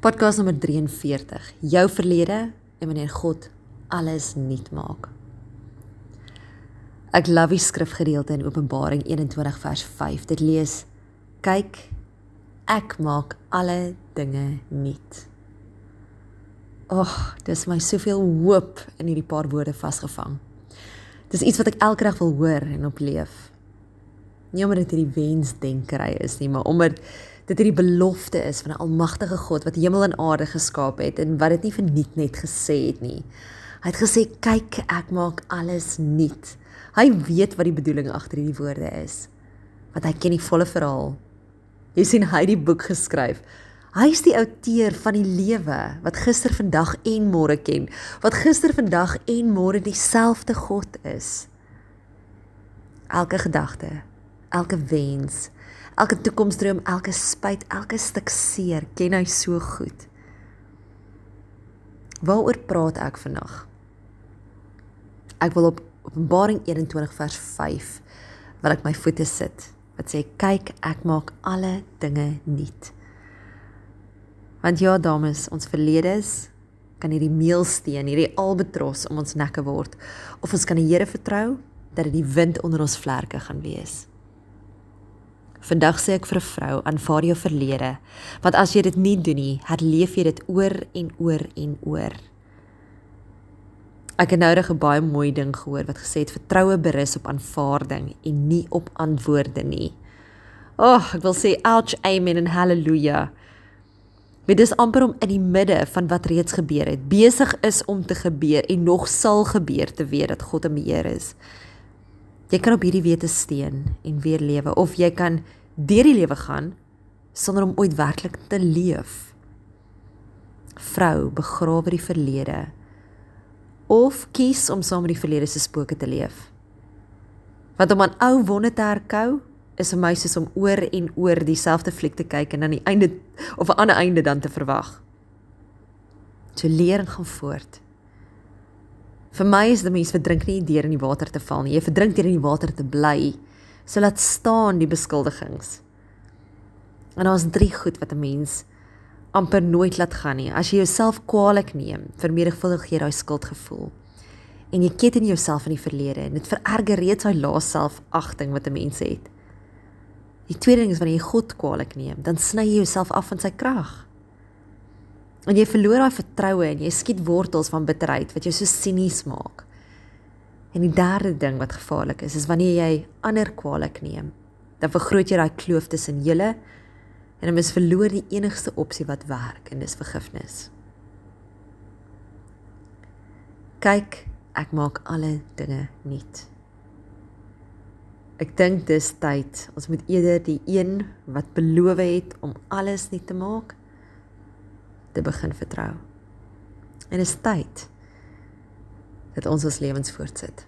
Podcast nommer 43. Jou verlede en wanneer God alles nuut maak. Ek love die skrifgedeelte in Openbaring 21 vers 5. Dit lees: Kyk, ek maak alle dinge nuut. Ag, oh, dis my soveel hoop in hierdie paar woorde vasgevang. Dis iets wat ek elke dag wil hoor en opleef. Nie omdat dit hierdie wensdenkery is nie, maar omdat dit hierdie belofte is van 'n almagtige God wat hemel en aarde geskaap het en wat dit nie verniet net gesê het nie. Hy het gesê kyk ek maak alles nuut. Hy weet wat die bedoeling agter hierdie woorde is. Want hy ken die volle verhaal. Jy sien hy het die boek geskryf. Hy is die outeur van die lewe wat gister, vandag en môre ken. Wat gister, vandag en môre dieselfde God is. Elke gedagte, elke wens, elke toekomsdroom, elke spyt, elke stuk seer ken hy so goed. Waaroor praat ek vandag? Ek wil op Openbaring 21 vers 5 wil ek my voete sit wat sê kyk ek maak alle dinge nuut. Want ja dames, ons verledes kan hierdie meelsteen, hierdie albatros om ons nekke word of ons kan die Here vertrou dat dit die wind onder ons vlerke gaan wees. Vandag sê ek vir 'n vrou, aanvaar jou verlede, want as jy dit nie doen nie, herleef jy dit oor en oor en oor. Ek het nou 'n baie mooi ding gehoor wat gesê het vertroue berus op aanvaarding en nie op antwoorde nie. Ag, oh, ek wil sê ouch, amen en haleluja. Dit is amper om in die midde van wat reeds gebeur het, besig is om te gebeur en nog sal gebeur te weet dat God 'n beheer is. Jy kan op hierdie wete steun en weer lewe of jy kan deur die lewe gaan sonder om ooit werklik te leef. Vrou, begrawe die verlede of kies om saam met die verlede se spooke te leef. Want om aan ou wonde te herkou is vir my soos om oor en oor dieselfde fliek te kyk en aan die einde of 'n ander einde dan te verwag. So leer en gaan voort. Vir my is dit mense verdrink nie deur in die water te val nie. Jy verdrink deur in die water te bly. So laat staan die beskuldigings. En daar's drie goed wat 'n mens amper nooit laat gaan nie. As jy jouself kwaadlik neem, vermeerdervuldig jy daai skuldgevoel. En jy ket in jouself in die verlede en dit vererger reeds daai lae selfagting wat 'n mens het. Die tweede ding is wanneer jy God kwaadlik neem, dan sny jy jouself af van sy krag. En jy verloor daai vertroue en jy skiet wortels van bitterheid wat jou so sinies maak. En die derde ding wat gevaarlik is, is wanneer jy ander kwaadlik neem, dan vergroot jy daai kloof tussen julle en dan is verloor die enigste opsie wat werk en dis vergifnis. Kyk, ek maak alle dinge nuut. Ek dink dis tyd. Ons moet eerder die een wat beloof het om alles nuut te maak te begin vertrou. En dit is tyd dat ons ons lewens voortsit.